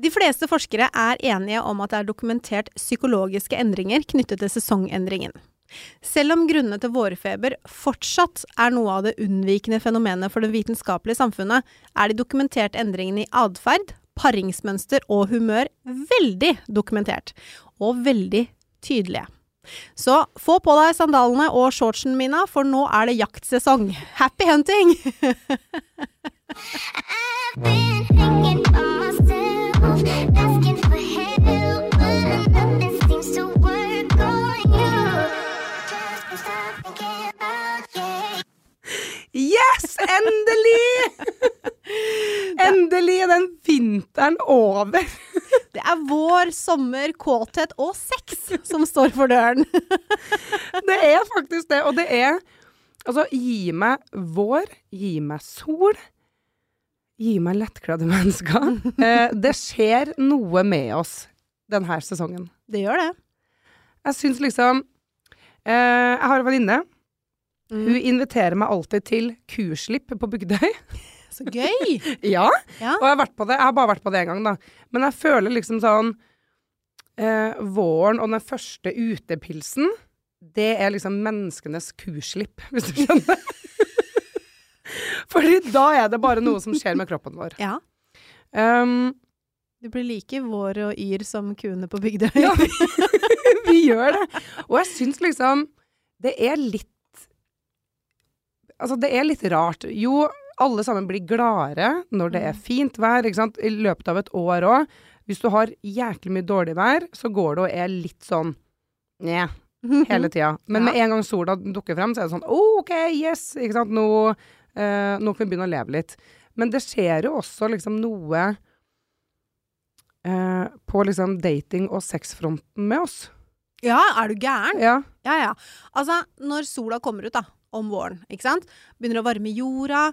De fleste forskere er enige om at det er dokumentert psykologiske endringer knyttet til sesongendringen. Selv om grunnene til vårfeber fortsatt er noe av det unnvikende fenomenet for det vitenskapelige samfunnet, er de dokumenterte endringene i atferd, paringsmønster og humør veldig dokumentert. Og veldig tydelige. Så få på deg sandalene og shortsen, Mina, for nå er det jaktsesong. Happy hunting! I've been Yes! Endelig! Endelig er den vinteren over. Det er vår, sommer, kåthet og sex som står for døren. Det er faktisk det. Og det er Altså, gi meg vår, gi meg sol. Gi meg lettkledde mennesker. Eh, det skjer noe med oss denne sesongen. Det gjør det. Jeg syns liksom eh, Jeg har en venninne. Mm. Hun inviterer meg alltid til kurslipp på Bygdøy. Så gøy! Ja, Ja. og jeg har vært på det. Jeg har bare vært på det én gang, da. Men jeg føler liksom sånn eh, Våren og den første utepilsen, det er liksom menneskenes kurslipp, hvis du skjønner. Fordi da er det bare noe som skjer med kroppen vår. Ja. Um, Du blir like vår og yr som kuene på Bygdøy. ja, vi gjør det. Og jeg syns liksom det er litt Altså, det er litt rart. Jo, alle sammen blir gladere når det er fint vær, ikke sant, i løpet av et år òg. Hvis du har jæklig mye dårlig vær, så går det og er litt sånn Nja, hele tida. Men med en gang sola dukker frem, så er det sånn «Å, OK, yes! Ikke sant. Nå, eh, nå kan vi begynne å leve litt. Men det skjer jo også liksom noe eh, på liksom dating- og sexfronten med oss. Ja, er du gæren? Ja. Ja, ja. Altså, når sola kommer ut da, om våren, ikke sant? Begynner å varme jorda,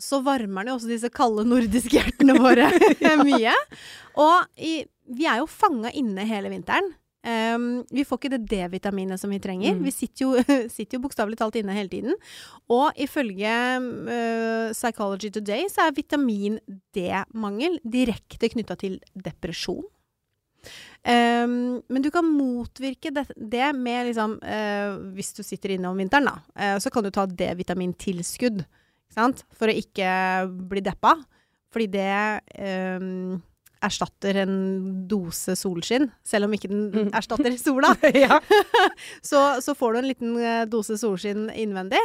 så varmer den jo også disse kalde nordiske hjertene våre mye. Og i, vi er jo fanga inne hele vinteren. Ehm, vi får ikke det D-vitaminet som vi trenger. Mm. Vi sitter jo, sitter jo bokstavelig talt inne hele tiden. Og ifølge uh, Psychology Today så er vitamin D-mangel direkte knytta til depresjon. Um, men du kan motvirke det, det med liksom uh, Hvis du sitter inne om vinteren, da, uh, så kan du ta D-vitamintilskudd. For å ikke bli deppa. Fordi det ehm, erstatter en dose solskinn. Selv om ikke den Mm. erstatter sola. ja. så, så får du en liten eh, dose solskinn innvendig.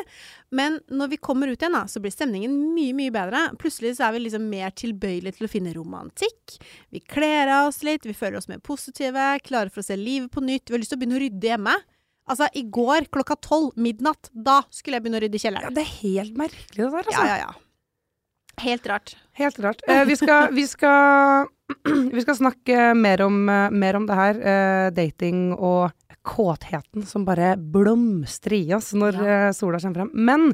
Men når vi kommer ut igjen, da, så blir stemningen mye, mye bedre. Plutselig så er vi liksom mer tilbøyelige til å finne romantikk. Vi kler av oss litt, vi føler oss mer positive, klare for å se livet på nytt. Vi har lyst til å begynne å rydde hjemme. Altså, i går klokka tolv, midnatt, da skulle jeg begynne å rydde kjelleren. ja, det er helt merkelig det der, altså. Ja, ja, ja. Helt rart. Helt rart. Eh, vi, skal, vi, skal, vi skal snakke mer om, eh, mer om det her. Eh, dating og kåtheten som bare blomstrer i oss når Ja. eh, sola kommer frem. Men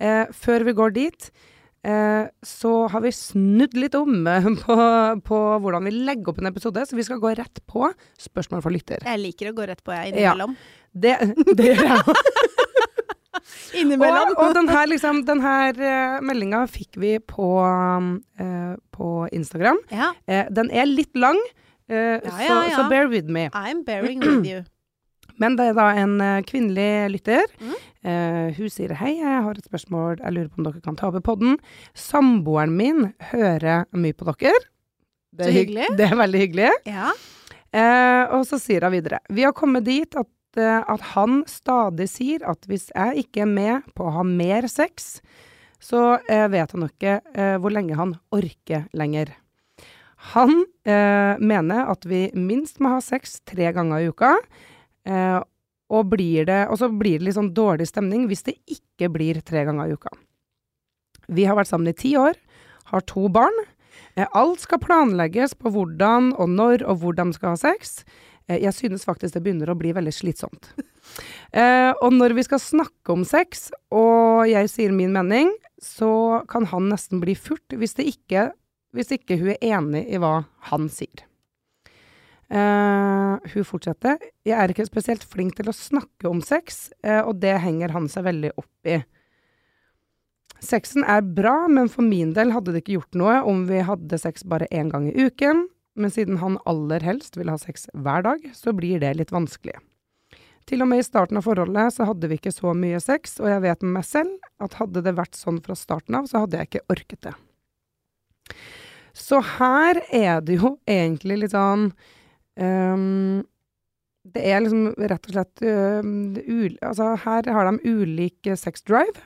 eh, før vi går dit, eh, så har vi snudd litt om eh, på, på hvordan vi legger opp en episode, så vi skal gå rett på spørsmål for lytter. Jeg liker å gå rett på, jeg, Ja. Det, det gjør jeg òg. Innimellom. Og, og den her, liksom, den her eh, meldinga fikk vi på, uh, på Instagram. Ja. Uh, den er litt lang, Ja, så, ja, ja. så bear with me. I'm bearing with you. Men det er da en kvinnelig lytter. Mm. Hun sier hei, jeg har et spørsmål, jeg lurer på om dere kan ta opp i podden. Samboeren min hører mye på dere. Det Så er hygg- hyggelig. Det er veldig hyggelig. Ja. Eh, og så sier hun videre Vi har kommet dit at, at han stadig sier at hvis jeg ikke er med på å ha mer sex, så eh, vet han ikke eh, hvor lenge han orker lenger. Han eh, mener at vi minst må ha sex tre ganger i uka. Eh, og, det, og så blir det litt sånn dårlig stemning hvis det ikke blir tre ganger i uka. Vi har vært sammen i ti år, har to barn. Eh, alt skal planlegges på hvordan og når og hvor de skal ha sex. Eh, jeg synes faktisk det begynner å bli veldig slitsomt. Eh, og når vi skal snakke om sex, og jeg sier min mening, så kan han nesten bli furt hvis, ikke, hvis ikke hun er enig i hva han sier. Eh, hun fortsetter. Jeg er ikke spesielt flink til å snakke om sex, eh, og det henger han seg veldig opp i. Sexen er bra, men for min del hadde det ikke gjort noe om vi hadde sex bare én gang i uken. Men siden han aller helst vil ha sex hver dag, så blir det litt vanskelig. Til og med i starten av forholdet så hadde vi ikke så mye sex, og jeg vet med meg selv at hadde det vært sånn fra starten av, så hadde jeg ikke orket det. Så her er det jo egentlig litt sånn um, Det er liksom rett og slett øhm, ul, Altså, her har de ulik sex drive.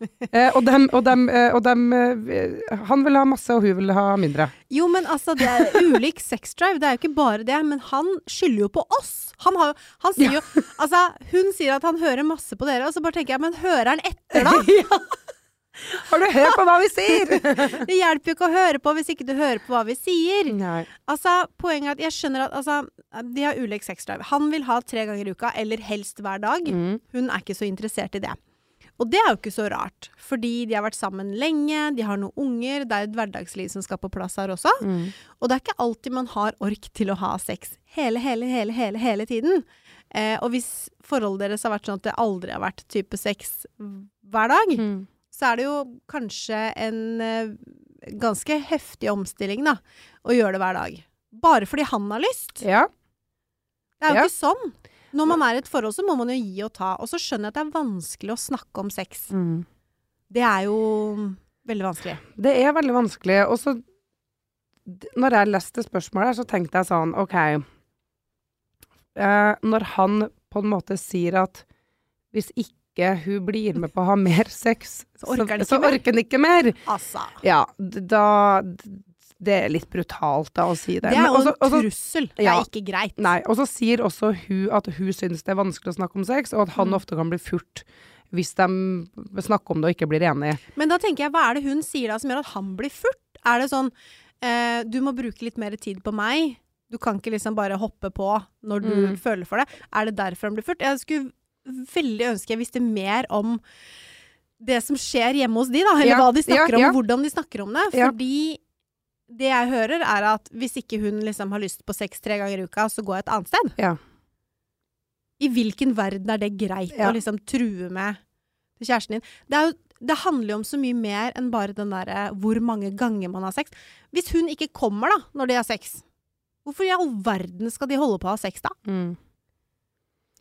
Eh, og dem, og dem, eh, og dem eh, Han vil ha masse, og hun vil ha mindre. Jo, men altså, det er ulik sexdrive. Det er jo ikke bare det. Men han skylder jo på oss. Han, har, han sier jo Altså, hun sier at han hører masse på dere, og så bare tenker jeg, men hører han etter, da? Har du hørt på hva vi sier?! Det hjelper jo ikke å høre på hvis ikke du hører på hva vi sier. Nei. Altså, poenget er at jeg skjønner at altså, de har ulik sexdrive. Han vil ha tre ganger i uka, eller helst hver dag. Mm. Hun er ikke så interessert i det. Og det er jo ikke så rart, fordi de har vært sammen lenge, de har noen unger, det er et hverdagsliv som skal på plass her også. Mm. Og det er ikke alltid man har ork til å ha sex hele, hele, hele, hele, hele tiden. Eh, og hvis forholdet deres har vært sånn at det aldri har vært type sex hver dag, Mm. så er det jo kanskje en eh, ganske heftig omstilling, da, å gjøre det hver dag. Bare fordi han har lyst. Ja. Det er jo Ja. ikke sånn. Når man er i et forhold, så må man jo gi og ta. Og så skjønner jeg at det er vanskelig å snakke om sex. Mm. Det er jo veldig vanskelig. Det er veldig vanskelig. Og så Når jeg leste spørsmålet, her, så tenkte jeg sånn OK eh, Når han på en måte sier at hvis ikke hun blir med på å ha mer sex, Så orker han ikke så mer. orker han ikke mer. Altså. Ja, da Det er litt brutalt da å si det. Det er jo en trussel. Det er ikke greit. Nei, og så sier også hun at hun syns det er vanskelig å snakke om sex, og at han Mm. ofte kan bli furt hvis de snakker om det og ikke blir enige. Men da tenker jeg, hva er det hun sier da som gjør at han blir furt? Er det sånn eh, du må bruke litt mer tid på meg, du kan ikke liksom bare hoppe på når du Mm. føler for det. Er det derfor han blir furt? Jeg skulle veldig ønske jeg visste mer om det som skjer hjemme hos de, da. Eller Ja, hva de snakker ja, ja. om, og hvordan de snakker om det. Ja. Fordi det jeg hører, er at hvis ikke hun liksom har lyst på sex tre ganger i uka, så går jeg et annet sted. Ja. I hvilken verden er det greit Ja. å liksom true med kjæresten din? Det, jo, det handler jo om så mye mer enn bare den derre hvor mange ganger man har sex. Hvis hun ikke kommer da, når de har sex, hvorfor i all verden skal de holde på å ha sex da? Mm.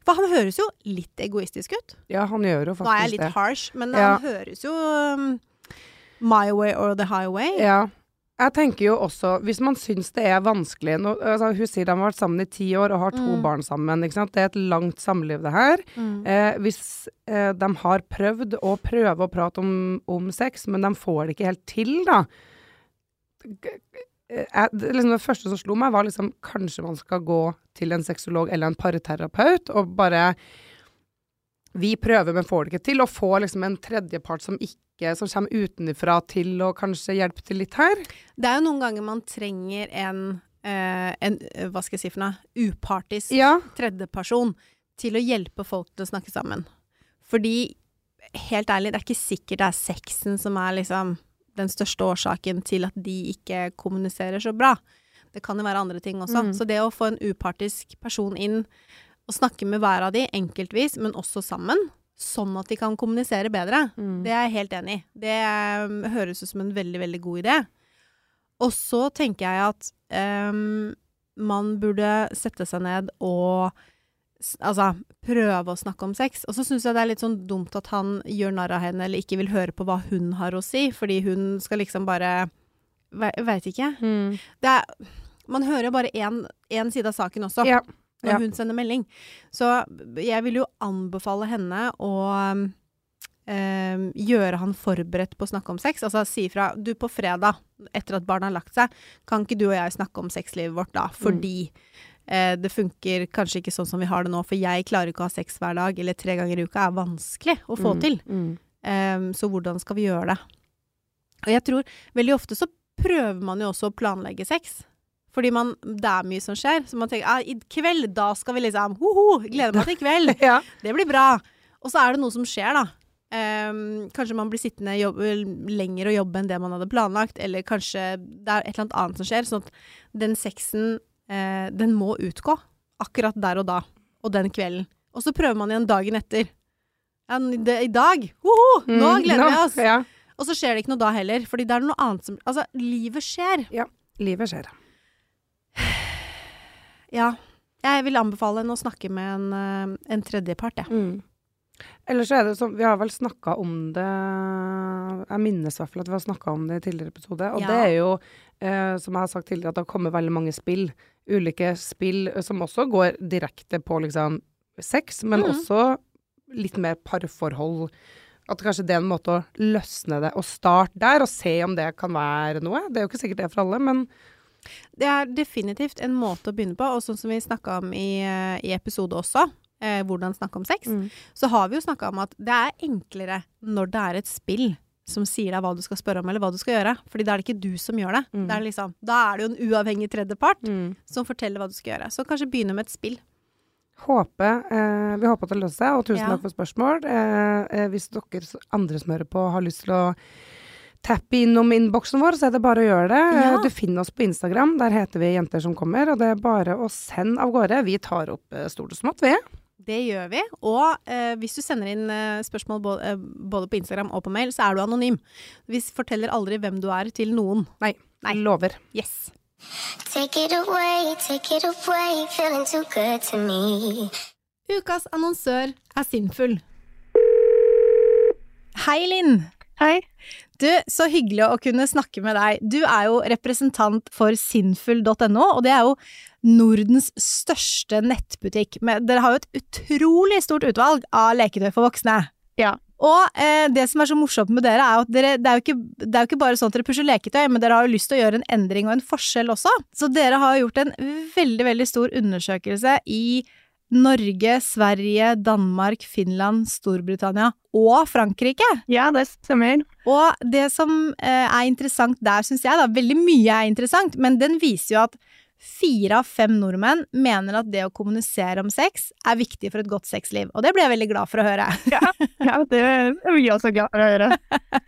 For han høres jo litt egoistisk ut. Ja, han gjør jo faktisk det. Nå er jeg litt harsh, men Ja. han høres jo um, my way or the highway. Ja. Jeg tenker jo også, hvis man syns det er vanskelig nå, altså, Hun sier de har vært sammen i ti år og har to Mm. barn sammen. Ikke sant? Det er et langt samliv, det her. Mm. Eh, hvis eh, de har prøvd å prøve å prate om, om sex, men de får det ikke helt til, da eh, jeg, liksom det første som slo meg, var liksom kanskje man skal gå til en sexolog eller en parterapeut og bare Vi prøver, men får det ikke til. Og få liksom en tredjepart som ikke som kommer utenfra til å kanskje hjelpe til litt her. Det er jo noen ganger man trenger en, eh, en hva skal jeg si for noe, upartisk Ja. tredjeperson til å hjelpe folk til å snakke sammen. Fordi, helt ærlig, det er ikke sikkert det er sexen som er liksom den største årsaken til at de ikke kommuniserer så bra. Det kan jo være andre ting også. Mm. Så det å få en upartisk person inn og snakke med hver av de enkeltvis, men også sammen, sånn at de kan kommunisere bedre, Mm. det er jeg helt enig i. Det um, høres ut som en veldig, veldig god idé. Og så tenker jeg at um, man burde sette seg ned og altså, prøve å snakke om sex. Og så syns jeg det er litt sånn dumt at han gjør narr av henne eller ikke vil høre på hva hun har å si, fordi hun skal liksom bare ve- Veit ikke. Mm. Det er, man hører jo bare én side av saken også Ja. Når Ja. hun sender melding. Så jeg vil jo anbefale henne å um, gjøre han forberedt på å snakke om sex. Altså si ifra Du, på fredag, etter at barna har lagt seg, kan ikke du og jeg snakke om sexlivet vårt da? Fordi eh, det funker kanskje ikke sånn som vi har det nå, for jeg klarer ikke å ha sex hver dag, eller tre ganger i uka er vanskelig å få Mm. til. Mm. Um, så hvordan skal vi gjøre det? Og jeg tror veldig ofte så prøver man jo også å planlegge sex. Fordi man, det er mye som skjer. Så man tenker ah, i kveld, da skal vi liksom Hoho, gleder meg til i kveld. Ja. Det blir bra. Og så er det noe som skjer, da. Um, kanskje man blir sittende jobb, lenger og jobbe enn det man hadde planlagt, eller kanskje det er et eller annet annet som skjer. Sånn at den sexen, uh, den må utgå. Akkurat der og da. Og den kvelden. Og så prøver man igjen dagen etter. Ja, det, I dag! Hoho, nå Mm, gleder vi nå, oss! Ja. Og så skjer det ikke noe da heller, fordi det er noe annet som Altså, livet skjer. Ja, Livet skjer. Ja. Jeg vil anbefale henne å snakke med en, eh, en tredjepart, jeg. Mm. Ellers så er det sånn, vi har vel snakka om det Jeg minnes i hvert fall at vi har snakka om det i tidligere episode. Og Ja. det er jo, eh, som jeg har sagt tidligere, at det har kommet veldig mange spill. Ulike spill eh, som også går direkte på liksom sex, men mm. også litt mer parforhold. At kanskje det er en måte å løsne det og starte der, og se om det kan være noe. Det er jo ikke sikkert det er for alle, men Det er definitivt en måte å begynne på, og sånn som vi snakka om i, eh, i episode også, eh, hvordan snakke om sex, Mm. så har vi jo snakka om at det er enklere når det er et spill som sier deg hva du skal spørre om, eller hva du skal gjøre. Fordi da er det ikke du som gjør det. Mm. det er liksom, da er det jo en uavhengig tredjepart mm. som forteller hva du skal gjøre. Så kanskje begynne med et spill. Håper, eh, vi håper at det løser seg, og tusen Ja. takk for spørsmål. Eh, eh, hvis dere andre som hører på har lyst til å tappe innom innboksen vår, så er det bare å gjøre det. Eh, Ja. Du finner oss på Instagram, der heter vi Jenter som kommer, og det er bare å sende av gårde. Vi tar opp eh, stort og smått, vi. Det gjør vi. Og eh, hvis du sender inn eh, spørsmål både, eh, både på Instagram og på mail, så er du anonym. Vi forteller aldri hvem du er til noen. Nei, Nei. lover. Yes. Take it away, take it away, feeling too good to me. Ukas annonsør er Sinnfull. Hei, Linn. Hei. Du, så hyggelig å kunne snakke med deg. Du er jo representant for sinnfull.no, og det er jo Nordens største nettbutikk. Men dere har jo et utrolig stort utvalg av leketøy for voksne. Ja. Og eh, det som er så morsomt med dere, er at dere, det, er jo ikke, det er jo ikke bare sånn at dere pusher leketøy, men dere har jo lyst til å gjøre en endring og en forskjell også. Så dere har gjort en veldig, veldig stor undersøkelse i Norge, Sverige, Danmark, Finland, Storbritannia og Frankrike. Ja, det stemmer. Og det som eh, er interessant der, syns jeg, da, veldig mye er interessant, men den viser jo at fire av fem nordmenn mener at det å kommunisere om sex er viktig for et godt sexliv. Og det ble jeg veldig glad for å høre. Ja, det er vi også glad for å høre.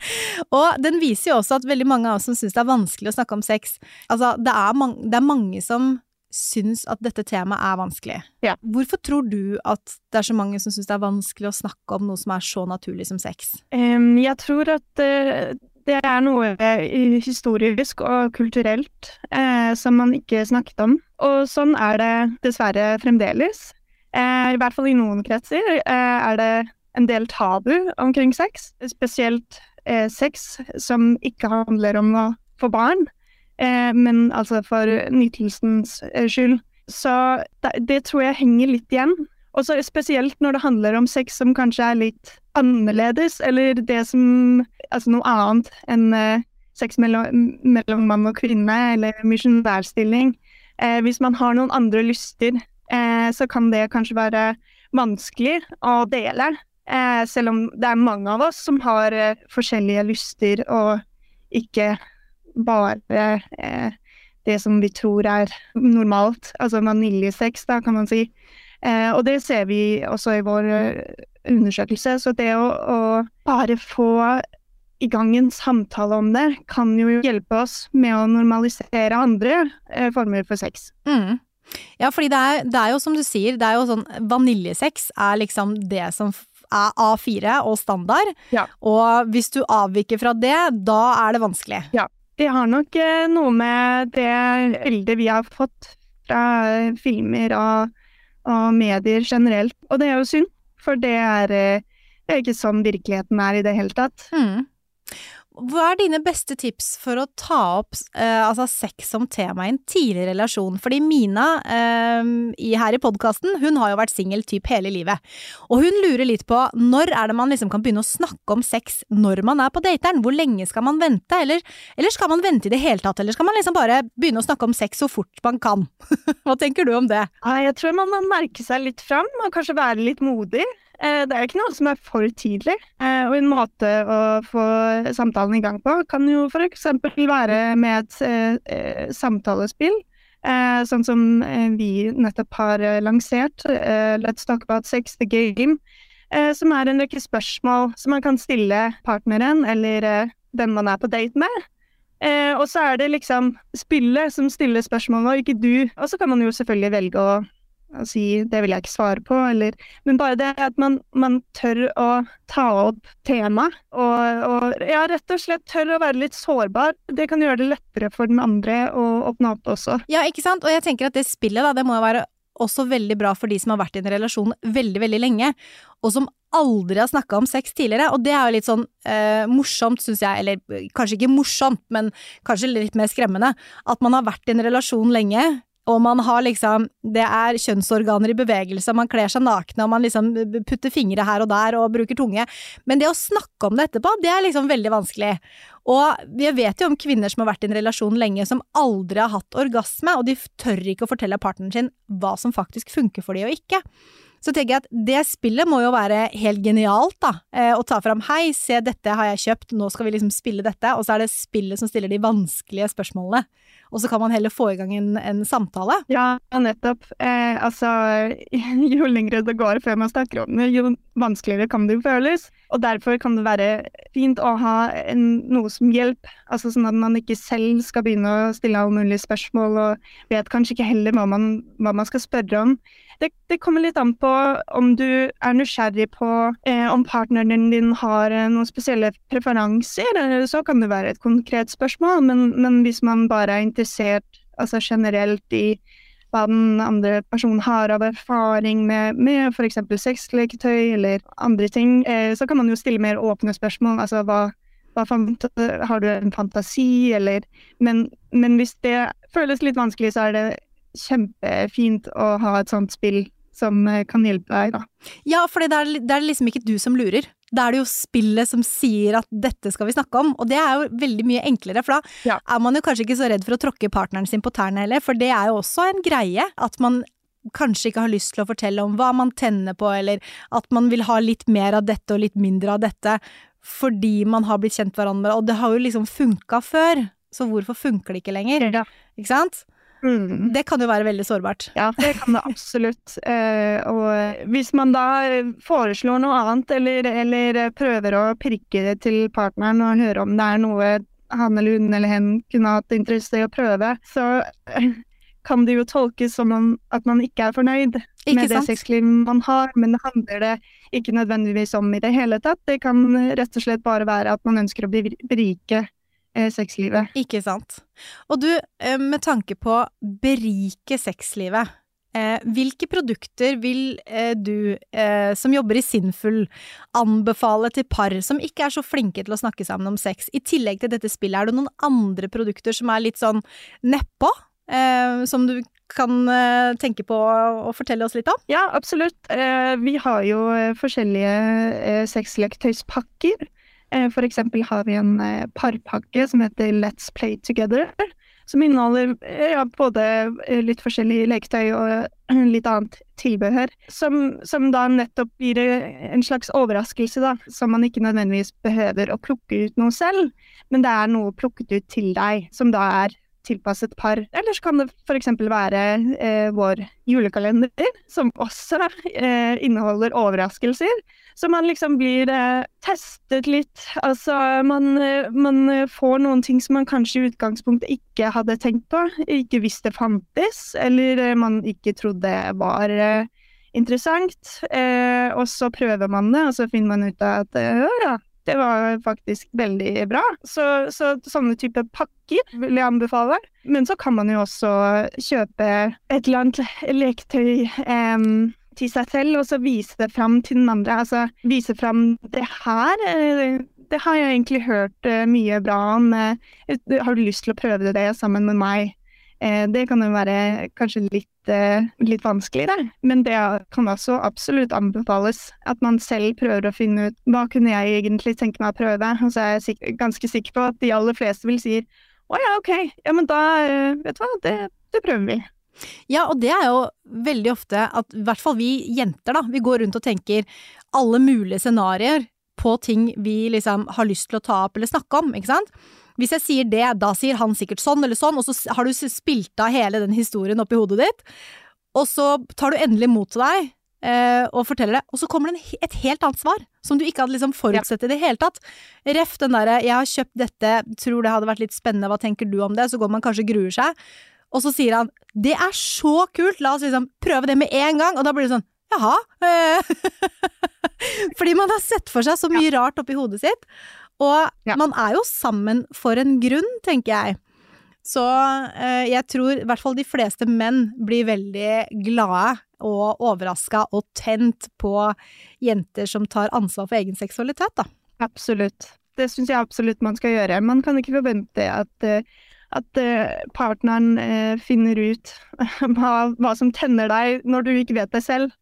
Og den viser jo også at veldig mange av oss som syns det er vanskelig å snakke om sex Altså, det er, mang det er mange som syns at dette temaet er vanskelig. Ja. Hvorfor tror du at det er så mange som syns det er vanskelig å snakke om noe som er så naturlig som sex? Um, jeg tror at uh, det er noe eh, historisk og kulturelt uh, som man ikke snakket om. Og sånn er det dessverre fremdeles. Uh, I hvert fall i noen kretser er det en del tabu omkring sex. Spesielt sex som ikke handler om å få barn, men altså for nytelsens eh, skyld. Så det, tror jeg henger litt igjen. Og så spesielt når det handler om sex som kanskje er litt annerledes, eller det som Altså noe annet enn eh, sex mellom, mellom mann og kvinne, eller misjonærstilling. Eh, hvis man har noen andre lyster, eh, så kan det kanskje være vanskelig å dele. Eh, selv om det er mange av oss som har eh, forskjellige lyster, og ikke bare eh, det som vi tror er normalt. Altså vaniljesex, da, kan man si. Eh, og det ser vi også i vår eh, undersøkelse. Så det å, å bare få i gang en samtale om det, kan jo hjelpe oss med å normalisere andre eh, former for sex. Mm. Ja, fordi det er, det er jo som du sier, det er jo sånn vaniljesex er liksom det som er A4 og standard. Ja. Og hvis du avviker fra det, da er det vanskelig. Det har nok eh, noe med det bildet vi har fått fra eh, filmer og, og medier generelt. Og det er jo synd, for det er, eh, det er ikke sånn virkeligheten er i det hele tatt. Mm. Hva er dine beste tips for å ta opp eh, altså sex som tema i en tidlig relasjon? Fordi Mina eh, i, her i podkasten, hun har jo vært singel typ hele livet. Og hun lurer litt på når er det man liksom kan begynne å snakke om sex når man er på dateren? Hvor lenge skal man vente? Eller, eller skal man vente i det hele tatt? Eller skal man liksom bare begynne å snakke om sex så fort man kan? Hva tenker du om det? Jeg tror man må merke seg litt fram, og kanskje være litt modig. Eh, Det er ikke noe som er for tidlig. Eh, Og en måte å få samtalen i gang på kan jo eksempel være med et eh, samtalespill. Sånn som vi nettopp har lansert, Let's Talk About Sex, The Game. Som er en rekke spørsmål som man kan stille partneren eller den man er på date med. Og så er det liksom spillet som stiller spørsmål, og ikke du. Og så kan man jo selvfølgelig velge å å si 'det vil jeg ikke svare på', eller Men bare det at man, man tør å ta opp temaet, og, og ja, rett og slett tør å være litt sårbar. Det kan gjøre det lettere for den andre å åpne opp også. Ja, ikke sant? Og jeg tenker at det spillet, da, det må jo være også veldig bra for de som har vært i en relasjon veldig, veldig lenge, og som aldri har snakka om sex tidligere. Og det er jo litt sånn eh, morsomt, syns jeg, eller eh, kanskje ikke morsomt, men kanskje litt mer skremmende, at man har vært i en relasjon lenge. Og man har liksom Det er kjønnsorganer i bevegelse, man kler seg nakne, og man liksom putter fingre her og der og bruker tunge. Men det å snakke om det etterpå, det er liksom veldig vanskelig. Og vi vet jo om kvinner som har vært i en relasjon lenge, som aldri har hatt orgasme, og de tør ikke å fortelle partneren sin hva som faktisk funker for de og ikke. Så tenker jeg at det spillet må jo være helt genialt, da. Eh, å ta fram 'hei, se dette har jeg kjøpt, nå skal vi liksom spille dette', og så er det spillet som stiller de vanskelige spørsmålene. Og så kan man heller få i gang en, en samtale. Ja, nettopp. Eh, altså, jo lengre det går før man snakker om det, jo vanskeligere kan det føles. Og derfor kan det være fint å ha en, noe som hjelp, altså sånn at man ikke selv skal begynne å stille alle mulige spørsmål, og vet kanskje ikke heller hva man, hva man skal spørre om. Det, det kommer litt an på om du er nysgjerrig på eh, om partneren din har eh, noen spesielle preferanser, så kan det være et konkret spørsmål, men, men hvis man bare er interessert altså generelt i hva den andre personen har av erfaring med, med f.eks. sexleketøy eller andre ting, eh, så kan man jo stille mer åpne spørsmål. Altså hva, hva har du en fantasi, eller men, men hvis det føles litt vanskelig, så er det kjempefint å ha et sånt spill som eh, kan hjelpe deg, da. Ja, for det det er liksom ikke du som lurer. Da er det jo spillet som sier at dette skal vi snakke om, og det er jo veldig mye enklere, for da Ja. er man jo kanskje ikke så redd for å tråkke partneren sin på tærne heller, for det er jo også en greie at man kanskje ikke har lyst til å fortelle om hva man tenner på, eller at man vil ha litt mer av dette og litt mindre av dette, fordi man har blitt kjent hverandre, og det har jo liksom funka før, så hvorfor funker det ikke lenger? Ja. Ikke sant? Mm. Det kan jo være veldig sårbart. Ja, det kan det absolutt. Eh, og hvis man da foreslår noe annet, eller, eller prøver å pirke det til partneren og høre om det er noe han eller hun eller hen kunne hatt interesse i å prøve, så eh, kan det jo tolkes som om at man ikke er fornøyd Ikke med det sant? sexlivet man har, men det handler det ikke nødvendigvis om i det hele tatt. Det kan rett og slett bare være at man ønsker å berike eh, sexlivet. Ikke sant. Og du, eh, med tanke på berike sexlivet, eh, hvilke produkter vil eh, du, eh, som jobber i Sinnfull, anbefale til par som ikke er så flinke til å snakke sammen om sex? I tillegg til dette spillet, er det noen andre produkter som er litt sånn nedpå? Eh, som du kan eh, tenke på å fortelle oss litt om? Ja, absolutt. Eh, vi har jo eh, forskjellige eh, sexleketøyspakker. Eh, for eksempel har vi en eh, parpakke som heter Let's Play Together. Som inneholder eh, ja, både litt forskjellig leketøy og litt annet tilbehør. Som, som da nettopp gir en slags overraskelse, da. Som man ikke nødvendigvis behøver å plukke ut noe selv, men det er noe plukket ut til deg, som da er tilpasset par. Ellers kan det f.eks. være eh, vår julekalender, som også eh, inneholder overraskelser. Så man liksom blir eh, testet litt. Altså, man, eh, man eh, får noen ting som man kanskje i utgangspunktet ikke hadde tenkt på, ikke visste fantes, eller eh, man ikke trodde var eh, interessant. Eh, og så prøver man det, og så finner man ut at eh, ja, det var faktisk veldig bra. Så, så sånne type pakker vil jeg anbefale. Men så kan man jo også kjøpe et eller annet leketøy em, til seg selv, og så vise det fram til den andre. Altså vise fram det her. eh, Det har jeg egentlig hørt eh, mye bra om. eh, Har du lyst til å prøve det sammen med meg? Det kan jo være kanskje litt, litt vanskelig, det. Men det kan også absolutt anbefales. At man selv prøver å finne ut hva kunne jeg egentlig tenke meg å prøve. Og så er jeg sik ganske sikker på at de aller fleste vil si å ja, ok, ja men da, vet du hva, det, det prøver vi. Ja, og det er jo veldig ofte at i hvert fall vi jenter, da, vi går rundt og tenker alle mulige scenarioer på ting vi liksom har lyst til å ta opp eller snakke om, ikke sant? Hvis jeg sier det, da sier han sikkert sånn eller sånn, og så har du spilt av hele den historien oppi hodet ditt, og så tar du endelig mot til deg eh, og forteller det, og så kommer det et helt annet svar, som du ikke hadde liksom forutsett i det hele tatt. Ref den derre 'jeg har kjøpt dette, tror det hadde vært litt spennende, hva tenker du om det?' Så går man kanskje og gruer seg. Og så sier han 'det er så kult, la oss liksom prøve det med en gang', og da blir det sånn jaha. Fordi man har sett for seg så mye rart oppi hodet sitt. Og Ja. man er jo sammen for en grunn, tenker jeg. Så eh, jeg tror i hvert fall de fleste menn blir veldig glade og overraska og tent på jenter som tar ansvar for egen seksualitet, da. Absolutt. Det syns jeg absolutt man skal gjøre. Man kan ikke forvente at, eh, at eh, partneren eh, finner ut hva, hva som tenner deg når du ikke vet det selv.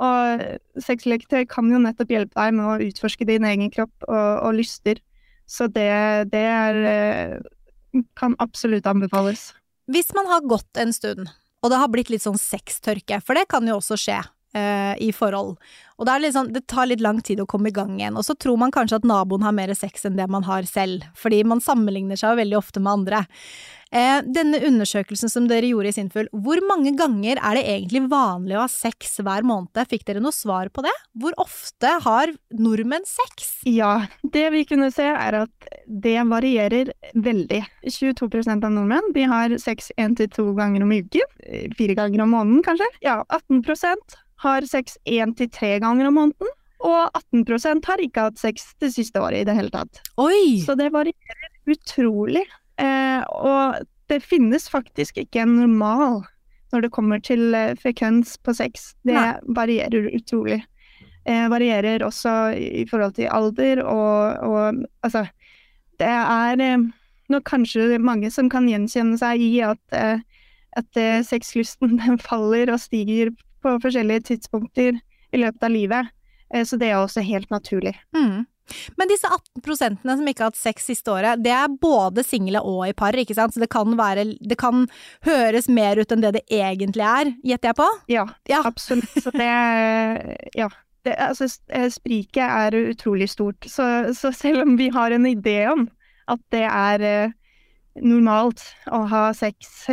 Og sexleketøy kan jo nettopp hjelpe deg med å utforske din egen kropp og, og lyster. Så det, det er eh, kan absolutt anbefales. Hvis man har gått en stund, og det har blitt litt sånn sextørke, for det kan jo også skje eh, i forhold, og det, sånn, det tar litt lang tid å komme i gang igjen, og så tror man kanskje at naboen har mer sex enn det man har selv, fordi man sammenligner seg veldig ofte med andre. Uh, denne undersøkelsen som dere gjorde i Sinful, hvor mange ganger er det egentlig vanlig å ha sex hver måned? Fikk dere noe svar på det? Hvor ofte har nordmenn sex? Ja, det vi kunne se er at det varierer veldig. 22% av nordmenn de har sex én til to ganger om uken. eh, Fire ganger om måneden, kanskje. Ja, 18 har sex én til tre ganger om måneden. Og 18% har ikke hatt sex det siste året i det hele tatt. Oi! Så det varierer utrolig. Eh, og det finnes faktisk ikke en normal når det kommer til eh, frekvens på sex. Det Nei. varierer utrolig. Eh, varierer også i forhold til alder og, og altså Det er eh, nok kanskje mange som kan gjenkjenne seg i at, eh, at eh, sexlysten den faller og stiger på forskjellige tidspunkter i løpet av livet. Eh, så det er også helt naturlig. Mm. Men disse 18 prosentene som ikke har hatt sex siste året, det er både single og i par, ikke sant? Så det kan være Det kan høres mer ut enn det det egentlig er, gjetter jeg på? Ja, Ja. absolutt. Så det Ja. Det, altså, eh, spriket er utrolig stort. Så, så selv om vi har en idé om at det er eh, normalt å ha sex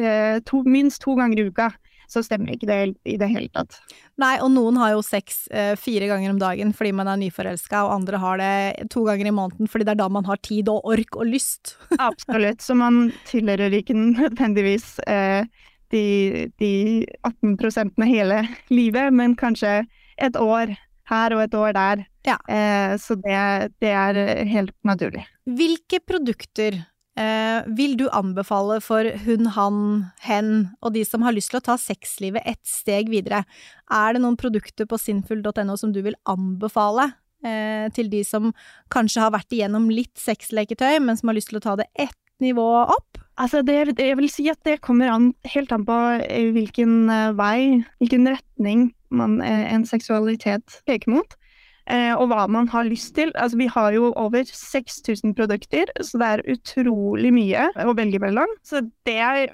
to, minst to ganger i uka, så stemmer ikke det i det hele tatt. Nei, og noen har jo sex eh, fire ganger om dagen fordi man er nyforelska, og andre har det to ganger i måneden fordi det er da man har tid og ork og lyst. Absolutt. Så man tilhører ikke nødvendigvis eh, de, de 18 prosentene hele livet, men kanskje et år her og et år der. Ja. Eh, så det, det er helt naturlig. Hvilke produkter eh, vil du anbefale for hun, han, hen og de som har lyst til å ta sexlivet et steg videre? Er det noen produkter på sinnfull.no som du vil anbefale eh, til de som kanskje har vært igjennom litt sexleketøy, men som har lyst til å ta det ett nivå opp? Altså det, jeg vil si at det kommer an, helt an på eh, hvilken eh, vei, hvilken retning man, eh, en seksualitet peker mot. Eh, og hva man har lyst til. Altså, vi har jo over 6000 produkter, så det er utrolig mye å velge mellom. Så det jeg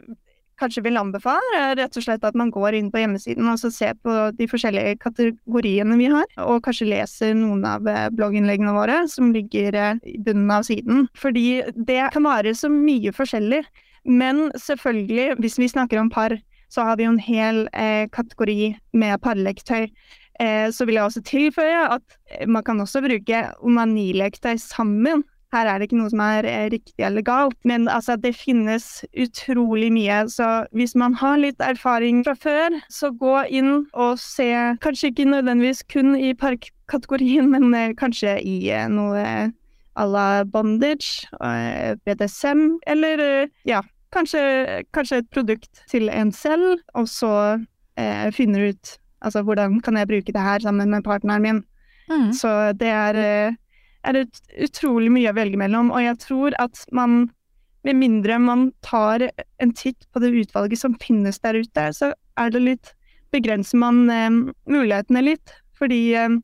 kanskje vil anbefale, er rett og slett at man går inn på hjemmesiden og ser på de forskjellige kategoriene vi har, og kanskje leser noen av eh, blogginnleggene våre som ligger eh, i bunnen av siden. Fordi det kan være så mye forskjellig. Men selvfølgelig, hvis vi snakker om par, så har vi jo en hel eh, kategori med parleketøy. Eh, så vil jeg også tilføye at eh, man kan også bruke onanileketøy sammen. Her er det ikke noe som er eh, riktig eller galt, men altså, det finnes utrolig mye. Så hvis man har litt erfaring fra før, så gå inn og se, kanskje ikke nødvendigvis kun i parkkategorien, men kanskje i noe à la bondage, BDSM, eller ja, kanskje, kanskje et produkt til en selv, og så eh, finner ut altså hvordan kan jeg bruke det her sammen med partneren min. Mm. Så det er, eh, er ut, utrolig mye å velge mellom, og jeg tror at man med mindre man tar en titt på det utvalget som finnes der ute, så er det litt Begrenser man eh, mulighetene litt. Fordi eh,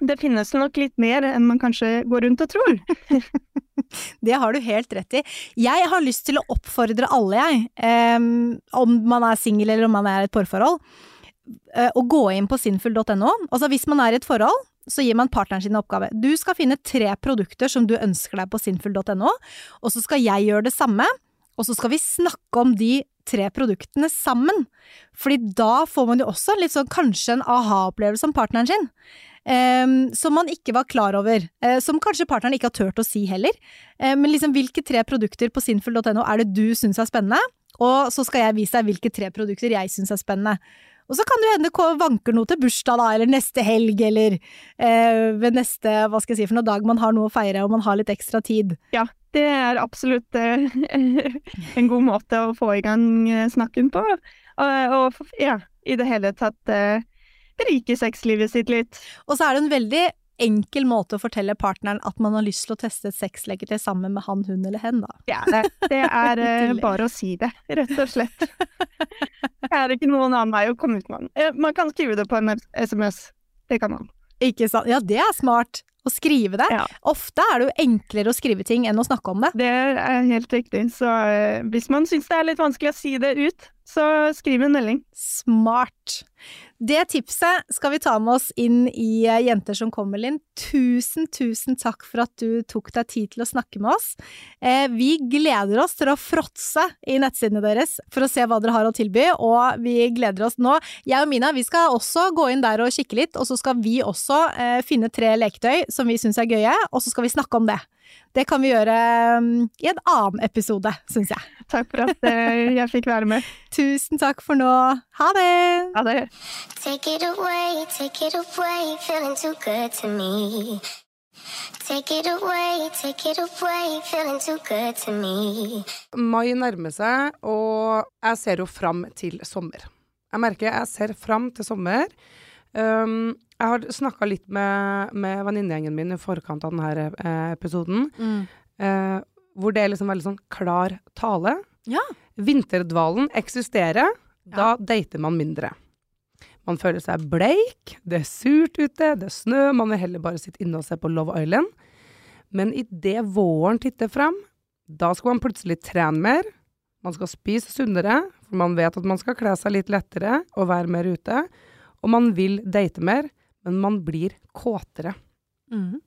det finnes nok litt mer enn man kanskje går rundt og tror. Det har du helt rett i. Jeg har lyst til å oppfordre alle, jeg, em, om man er singel eller om man er i et parforhold, å gå inn på sinful.no. Altså hvis man er i et forhold, så gir man partneren sin oppgave. Du skal finne tre produkter som du ønsker deg på sinful.no, og så skal jeg gjøre det samme, og så skal vi snakke om de tre produktene sammen. Fordi da får man jo også litt sånn kanskje en aha-opplevelse om partneren sin. Um, som man ikke var klar over. Uh, som kanskje partneren ikke har turt å si heller. Uh, men liksom hvilke tre produkter på sinful.no er det du syns er spennende? Og så skal jeg vise deg hvilke tre produkter jeg syns er spennende. Og så kan det hende det vanker noe til bursdag, da, eller neste helg, eller eh, ved neste, hva skal jeg si, for noen dag man har noe å feire og man har litt ekstra tid. Ja, det er absolutt eh, en god måte å få i gang eh, snakken på. Og, og ja, i det hele tatt eh, berike sexlivet sitt litt. Og så er det en veldig enkel måte å fortelle partneren at man har lyst til å teste et sexleketøy sammen med han, hun eller hen, da. Ja, det, det er eh, bare å si det, rett og slett. Det er ikke noen annen vei å komme ut med den. Eh, Man kan skrive det på en SMS. Det kan man. Ikke sant? Ja, det er smart. Å skrive det. Ja. Ofte er det jo enklere å skrive ting enn å snakke om det. Det er helt riktig. Så eh, hvis man syns det er litt vanskelig å si det ut, så skriv en melding. Smart. Det tipset skal vi ta med oss inn i eh, Jenter som kommer, Linn. Tusen, tusen takk for at du tok deg tid til å snakke med oss. Eh, vi gleder oss til å fråtse i nettsidene deres for å se hva dere har å tilby, og vi gleder oss nå. Jeg og Mina vi skal også gå inn der og kikke litt, og så skal vi også eh, finne tre leketøy som vi syns er gøye, og så skal vi snakke om det. Det kan vi gjøre mm, i en annen episode, syns jeg. Takk for at eh, jeg fikk være med. Tusen takk for nå. Ha det! Ha det. Take it away, take it away, feeling too good to me. Take it away, take it away, feeling too good to me. Mai nærmer seg, og jeg ser jo fram til sommer. Jeg merker jeg ser fram til sommer. Um, jeg har snakka litt med, med venninnegjengen min i forkant av denne episoden. episoden, Uh, hvor det er liksom veldig sånn klar tale. Ja. Vinterdvalen eksisterer, da dater man mindre. Man føler seg bleik, det er surt ute, det er snø, man vil heller bare sitte inne og se på Love Island. Men idet våren titter frem, da skal man plutselig trene mer. Man skal spise sunnere, for man vet at man skal kle seg litt lettere og være mer ute. Og man vil date mer, men man blir kåtere. Mm.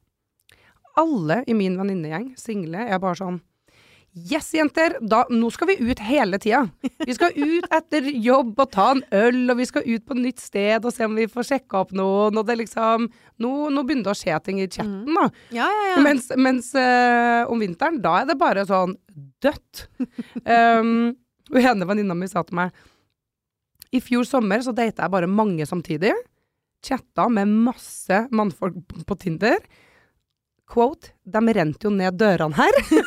Alle i min venninnegjeng, single, er bare sånn Yes, jenter! Da, nå skal vi ut hele tida. Vi skal ut etter jobb og ta en øl, og vi skal ut på et nytt sted og se om vi får sjekka opp noen. Og det liksom Nå, nå begynner det å skje ting i chatten, da. Ja, ja, ja. Mens, mens øh, om vinteren, da er det bare sånn dødt. um, og ene venninna mi sa til meg I fjor sommer så data jeg bare mange samtidig. Chatta med masse mannfolk på Tinder. Quote De rente jo ned dørene her.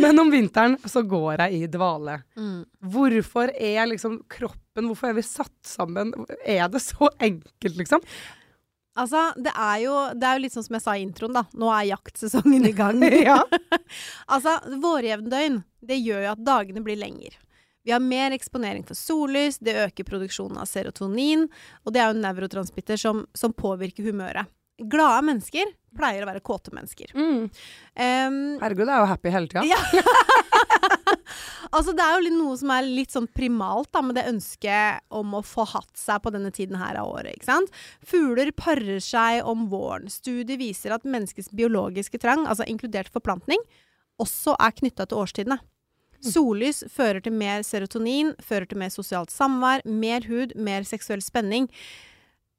Men om vinteren så går jeg i dvale. Mm. Hvorfor er liksom kroppen Hvorfor er vi satt sammen? Er det så enkelt, liksom? Altså, det er, jo, det er jo litt sånn som jeg sa i introen, da. Nå er jaktsesongen i gang. Altså, vårjevndøgn, det gjør jo at dagene blir lenger. Vi har mer eksponering for sollys, det øker produksjonen av serotonin, og det er jo en nevrotransmitter som, som påvirker humøret. Glade mennesker pleier å være kåte mennesker. Mm. Um, Herregud, jeg er jo happy hele tida. Ja. altså, det er jo litt noe som er litt sånn primalt da, med det ønsket om å få hatt seg på denne tiden her av året. ikke sant? Fugler parer seg om våren. Studier viser at menneskets biologiske trang, altså inkludert forplantning, også er knytta til årstidene. Sollys fører til mer serotonin, fører til mer sosialt samvær, mer hud, mer seksuell spenning.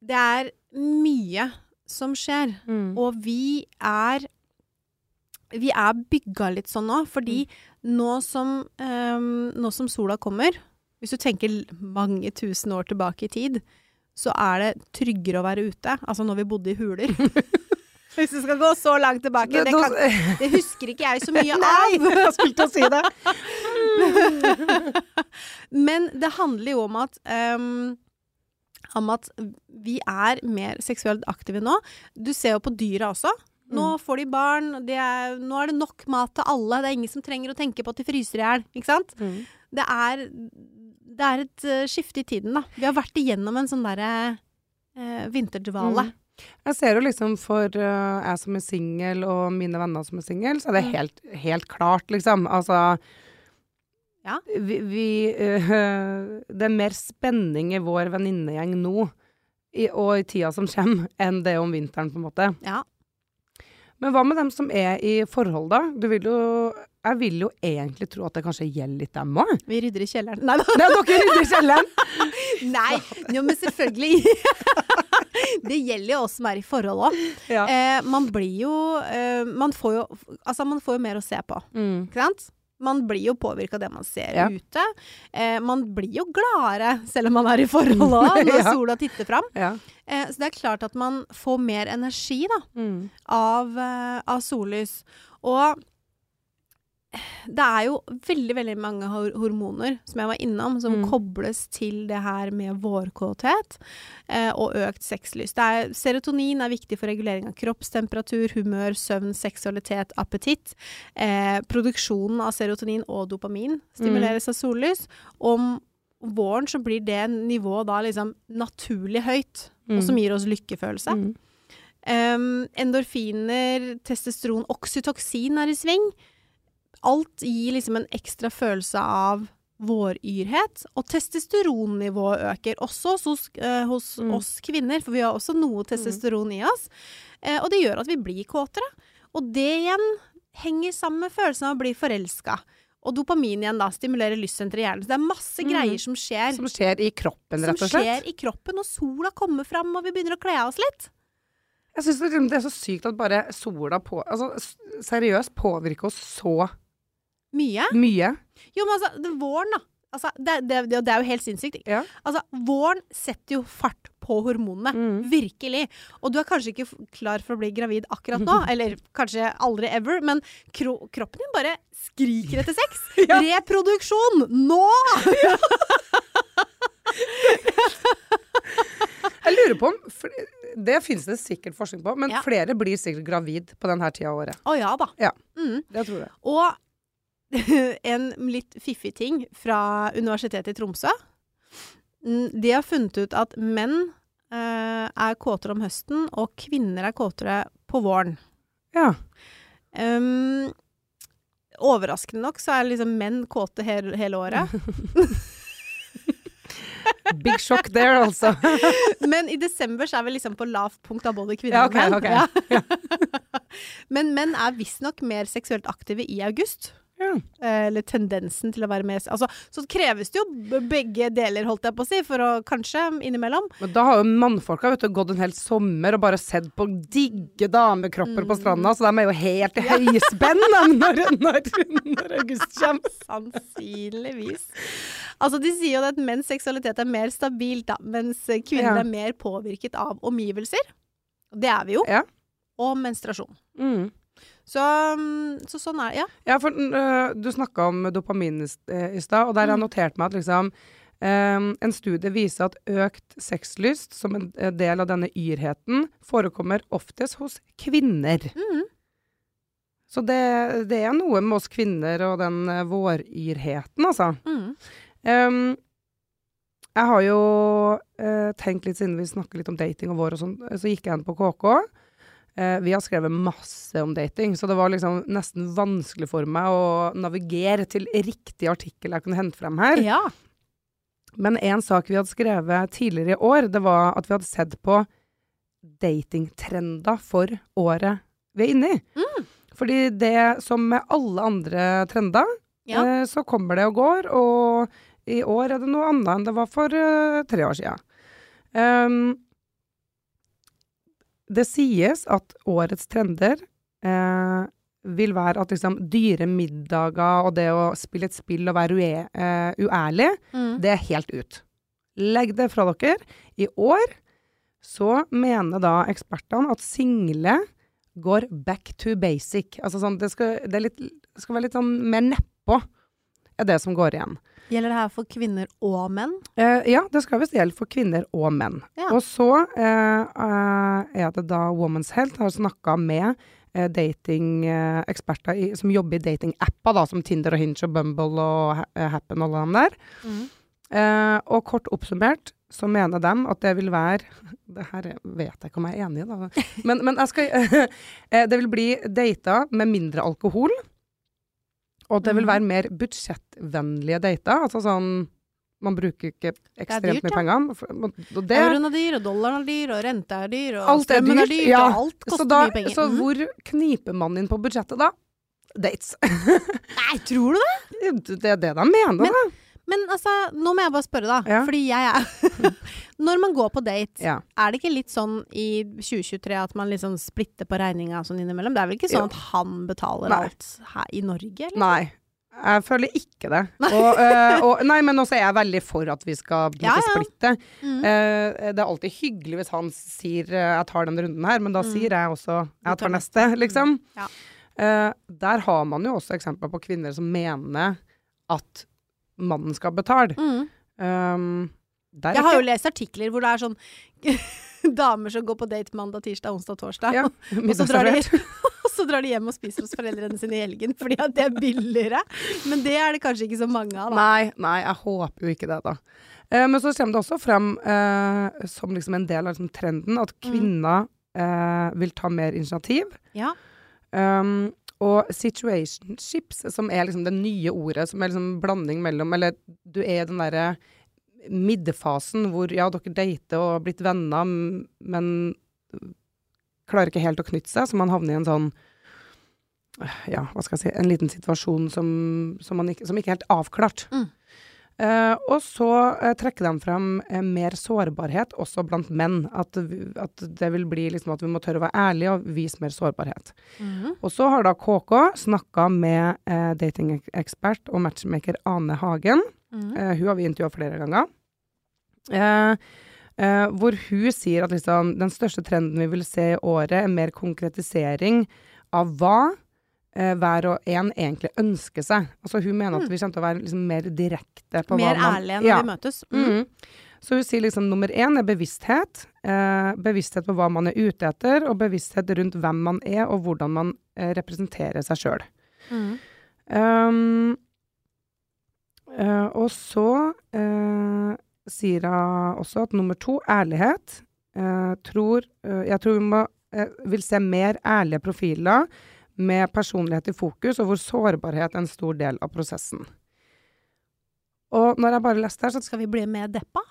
Det er mye som skjer. Mm. Og vi er Vi er bygga litt sånn nå, fordi nå som, um, nå som sola kommer Hvis du tenker mange tusen år tilbake i tid, så er det tryggere å være ute. Altså når vi bodde i huler. Hvis du skal gå så langt tilbake. Det, kan, det husker ikke jeg så mye av. Nei, jeg skulle til å si det. Men det handler jo om at um, om at vi er mer seksuelt aktive nå. Du ser jo på dyra også. Nå Mm. får de barn, de er, nå er det nok mat til alle. Det er ingen som trenger å tenke på at de fryser i hjel. Ikke sant? Mm. Det er, det er et eh, skifte i tiden, da. Vi har vært igjennom en sånn derre eh, vinterdvale. Mm. Jeg ser jo liksom for uh, jeg som er singel, og mine venner som er singel, så er det Mm. helt, helt klart, liksom. Altså Ja. Vi, vi uh, Det er mer spenning i vår venninnegjeng nå, i, og i tida som kommer, enn det om vinteren, på en måte. Ja. Men hva med dem som er i forhold, da? Du vil jo Jeg vil jo egentlig tro at det kanskje gjelder litt dem òg. Vi rydder i kjelleren. Nei da. Er dere rydder i kjelleren! Nei, jo, men selvfølgelig. det gjelder jo oss som er i forhold òg. Ja. Eh, man blir jo eh, Man får jo Altså, man får jo mer å se på. Mm. Ikke sant? Man blir jo påvirka av det man ser Ja. ute. Eh, man blir jo gladere selv om man er i forhold òg, når Ja. sola titter fram. Ja. Eh, så det er klart at man får mer energi da, Mm. av, eh, av sollys. Og det er jo veldig, veldig mange hormoner, som jeg var innom, som Mm. kobles til det her med vårkåthet eh, og økt sexlyst. Det er, serotonin er viktig for regulering av kroppstemperatur, humør, søvn, seksualitet, appetitt. Eh, produksjonen av serotonin og dopamin stimuleres av sollys. Om våren så blir det nivået da liksom naturlig høyt, og som gir oss lykkefølelse. Mm. Um, endorfiner, testosteron, oksytoksin er i sving. Alt gir liksom en ekstra følelse av våryrhet. Og testosteronnivået øker også hos, eh, hos Mm. oss kvinner, for vi har også noe testosteron i oss. Eh, og det gjør at vi blir kåtere. Og det igjen henger sammen med følelsen av å bli forelska. Og dopamin igjen da stimulerer lystsenteret i hjernen. Så det er masse Mm. greier som skjer. Som skjer i kroppen, rett og slett. skjer i kroppen, og sola kommer fram, og vi begynner å kle av oss litt. Jeg syns det, det er så sykt at bare sola på Altså seriøst påvirker oss så Mye. mye. Jo, men altså, det, våren, da. Altså, det, det, det, er jo helt sinnssykt. Ja. Altså, våren setter jo fart på hormonene. Mm. Virkelig. Og du er kanskje ikke klar for å bli gravid akkurat nå, eller kanskje aldri ever, men kro kroppen din bare skriker etter sex. Ja. Reproduksjon! Nå! Jeg lurer på om Det finnes det sikkert forskning på, men Ja. flere blir sikkert gravid på denne tida av året. Å ja da. Ja. Mm. Det tror jeg. Og en litt fiffig ting fra Universitetet i Tromsø. De har funnet ut at menn eh, er kåtere om høsten, og kvinner er kåtere på våren. Ja. Um, overraskende nok så er liksom menn kåte hele, hele året. Big shock there, altså. Men i desember så er vi liksom på lavt punkt av både kvinner Ja, ok, og menn. Okay. Ja. Men menn er visstnok mer seksuelt aktive i august. Ja. Eh, Eller tendensen til å være med altså, Så kreves det jo begge deler, holdt jeg på å si, for å kanskje innimellom. Men da har jo mannfolka vet du, gått en hel sommer og bare sett på digge damekropper på stranda, så de er jo helt i høyspenn når, når, når august kommer. Sannsynligvis. Altså, de sier jo at menns seksualitet er mer stabilt, da, mens kvinner Ja. er mer påvirket av omgivelser. Det er vi jo. Ja. Og menstruasjon. Mm. Så, mm, så sånn er det. Ja. Ja, for uh, du snakka om dopamin i st- eh, stad, og der har jeg Mm. notert meg at liksom Um, en studie viser at økt sexlyst som en eh, del av denne yrheten forekommer oftest hos kvinner. Mm. Så det, det er noe med oss kvinner og den uh, våryrheten, altså. Mm. Um, jeg har jo uh, tenkt litt, siden vi snakker litt om dating og vår og sånn, så gikk jeg inn på KK. Eh, vi har skrevet masse om dating, så det var liksom nesten vanskelig for meg å navigere til riktig artikkel jeg kunne hente frem her. Ja. Men en sak vi hadde skrevet tidligere i år, det var at vi hadde sett på datingtrender for året vi er inne i. Mm. Fordi det som med alle andre trender, Ja. eh, så kommer det og går, og i år er det noe annet enn det var for uh, tre år siden. Um, det sies at årets trender eh, vil være at liksom dyre middager og det å spille et spill og være ue eh, uærlig, Mm. det er helt ut. Legg det fra dere. I år så mener da ekspertene at single går back to basic. Altså sånn, det skal, det litt, det skal være litt sånn mer nedpå, er det som går igjen. Gjelder det her for kvinner og menn? Eh, ja, det skal visst gjelde for kvinner og menn. Ja. Og så eh, eh, er det da Woman's Health har snakka med eh, datingeksperter i- som jobber i datingapper, da, som Tinder og Hinge og Bumble og eh, Happen og alle de der. Mm. Eh, og kort oppsummert så mener de at det vil være Det her vet jeg ikke om jeg er enig i, da. Men, men jeg skal eh, Det vil bli data med mindre alkohol. Og det vil Mhm. være mer budsjettvennlige dater. Altså sånn Man bruker ikke ekstremt dyrt, mye ja. penger. Det, Euroen er dyr, og dollaren er dyr, og renta er dyr, og er strømmen er dyrt, dyrt, ja. og alt koster da, mye penger. så mm. hvor kniper man inn på budsjettet da? Dates. Nei, tror du det? det er det de mener, Men- da. Men altså, nå må jeg bare spørre, da. Ja. Fordi jeg er Når man går på date, Ja. er det ikke litt sånn i 2023 at man liksom splitter på regninga sånn innimellom? Det er vel ikke sånn Jo. at han betaler Nei. alt her i Norge, eller? Nei. Jeg føler ikke det. Og, eh, og, nei, men også er jeg veldig for at vi skal Ja, ja. splitte. Mm. Uh, det er alltid hyggelig hvis han sier uh, 'jeg tar den runden her', men da Mm. sier jeg også 'jeg tar neste', liksom. Ja. Eh, der har man jo også eksempler på kvinner som mener at mannen skal betale. Mm. Um, Jeg har jo lest artikler hvor det er sånn damer som går på date mandag, tirsdag, onsdag, torsdag. ja, Og så, drar de, så drar de hjem og spiser hos foreldrene sine i helgen, fordi at det er billigere. Men det er det kanskje ikke så mange av, da. Nei, nei, jeg håper jo ikke det, da. Eh, men så kommer det også frem eh, som liksom en del av liksom trenden at Mm. kvinner eh, vil ta mer initiativ. Ja. Um, og situationships, som er liksom det nye ordet, som er liksom blanding mellom Eller du er i den derre middefasen hvor ja, dere dater og har blitt venner, men klarer ikke helt å knytte seg, så man havner i en sånn ja, hva skal jeg si, en liten situasjon som, som, ikke, som ikke er helt avklart. Mm. Eh, og så eh, trekker de frem eh, mer sårbarhet også blant menn. At, at det vil bli liksom at vi må tørre å være ærlige og vise mer sårbarhet. Mhm. Og så har da KK snakka med eh, datingekspert og matchmaker Ane Hagen. Mhm. Eh, hun har vi intervjua flere ganger. Eh, eh, hvor hun sier at liksom, den største trenden vi vil se i året, er mer konkretisering av hva eh, hver og en egentlig ønsker seg. Altså Hun mener at vi kommer til å være liksom, mer direkte på Mm. Mer hva man ærlige når Ja. vi møtes. Mm. Mm. Så hun sier liksom nummer én er bevissthet. Eh, bevissthet på hva man er ute etter, og bevissthet rundt hvem man er, og hvordan man eh, representerer seg sjøl. Mm. Um, eh, og så eh, sier hun også at nummer to, ærlighet. Eh, tror, jeg tror vi må, vil se mer ærlige profiler med personlighet i fokus, og hvor sårbarhet er en stor del av prosessen. Og når jeg bare leste her, så Skal vi bli mer deppa?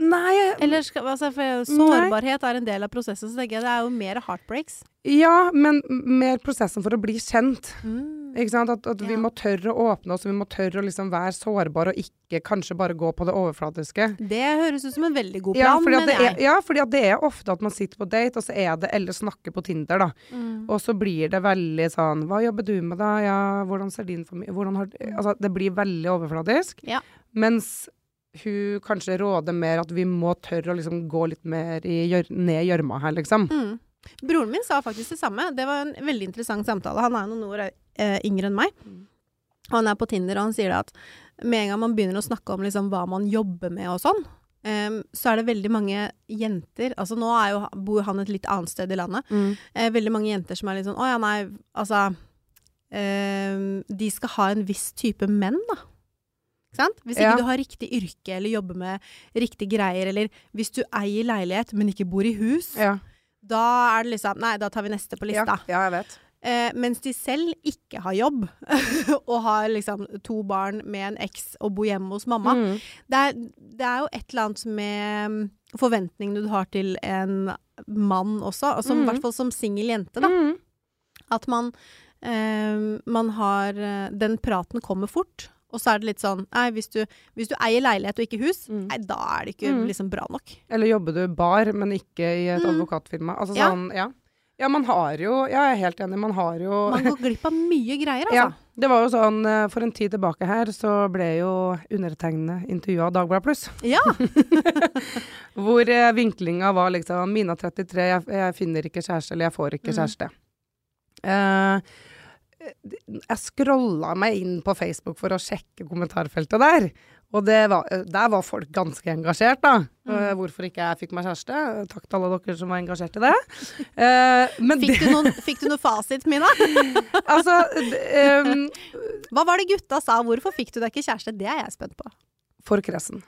Nei, Eller skal, altså, sårbarhet er en del av prosessen, så tenker jeg det er jo mer heartbreaks. ja, men mer prosessen for å bli kjent. Mm. Ikke sant? At, at vi må tørre å åpne oss, vi må tørre å liksom være sårbare, og ikke kanskje bare gå på det overflatiske. Det høres ut som en veldig god Ja plan, fordi, at det er, ja, fordi det er ofte at man sitter på date, og så er det eller snakker på Tinder, da. Mm. Og så blir det veldig sånn Hva jobber du med, da? Ja, hvordan ser din familie hvordan har, Altså, det blir veldig overfladisk. Ja. Mens hun kanskje råder mer at vi må tørre å liksom gå litt mer i ned i gjørma her, liksom. Mm. Broren min sa faktisk det samme. Det var en veldig interessant samtale. Han er noen år eh, yngre enn meg. Mm. Han er på Tinder, og han sier at med en gang man begynner å snakke om liksom, hva man jobber med og sånn, Um, så er det veldig mange jenter Altså nå er jo, bor han et litt annet sted i landet. Eh, veldig mange jenter som er litt sånn Å ja, nei, altså em, De skal ha en viss type menn, da. Hvis ikke Ja. du har riktig yrke eller jobber med riktige greier, eller hvis du eier leilighet, men ikke bor i hus, Ja. da er det liksom Nei, da tar vi neste på lista. ja, jeg vet. Eh, mens de selv ikke har jobb, og har liksom to barn med en eks og bor hjemme hos mamma. Mm. Det, er, det er jo et eller annet med mm, forventningene du har til en mann også, altså, mm. i Mm. hvert fall som singel jente, da. Mm. At man, eh, man har eh, Den praten kommer fort. Og så er det litt sånn Nei, hvis du, hvis du eier leilighet og ikke hus, Mm. nei, da er det ikke Mm. liksom bra nok. Eller jobber du bar, men ikke i et Mm. advokatfirma? Altså Ja. sånn, ja. Ja, man har jo Ja, jeg er helt enig. Man har jo Man går glipp av mye greier, Ja. altså. Det var jo sånn eh, For en tid tilbake her så ble jo undertegnede intervjua av Dagbladet Pluss. Ja. Hvor eh, vinklinga var liksom Mina 33, jeg, jeg finner ikke kjæreste, eller jeg får ikke Mm. kjæreste. Eh, jeg scrolla meg inn på Facebook for å sjekke kommentarfeltet der. Og det var, eh, der var folk ganske engasjert, da. Eh, Mm. hvorfor ikke jeg fikk meg kjæreste. Takk til alle dere som var engasjert i det. Eh, men Fikk du, noen, fikk du noen, fasit, Mina? altså um, Hva var det gutta sa? Hvorfor fikk du deg ikke kjæreste? Det er jeg spent på. For kresen.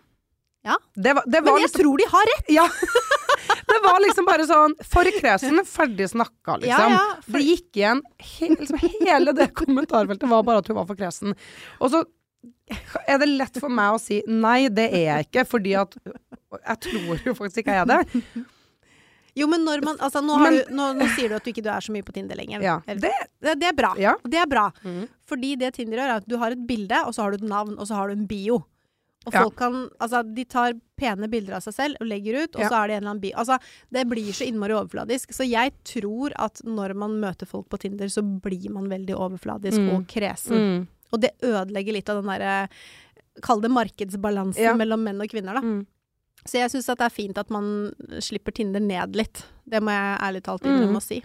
Ja. Det var, det Men jeg liksom tror de har rett! Ja. Det var liksom bare sånn For kresen, ferdig snakka, liksom. Ja, ja, for- Det gikk igjen he, liksom, Hele det kommentarfeltet var bare at hun var for kresen. Og så er det lett for meg å si nei, det er jeg ikke, fordi at Jeg tror jo faktisk ikke jeg er det. Jo, men når man Altså, nå, har Men- du, nå, nå sier du at du ikke er så mye på Tinder lenger. Ja. Det, det, det er bra. ja. Det er bra. Mm. Fordi det Tinder gjør, er at du har et bilde, og så har du et navn, og så har du en bio. Og Ja. kan Altså, de tar pene bilder av seg selv og legger ut, og Ja. så er det en eller annen bi... Altså, det blir så innmari overfladisk. Så jeg tror at når man møter folk på Tinder, så blir man veldig overfladisk Mm. og kresen. Mm. Og det ødelegger litt av den derre Kall det markedsbalansen Ja. mellom menn og kvinner, da. Mm. Så jeg syns det er fint at man slipper Tinder ned litt. Det må jeg ærlig talt Mm. innrømme å si.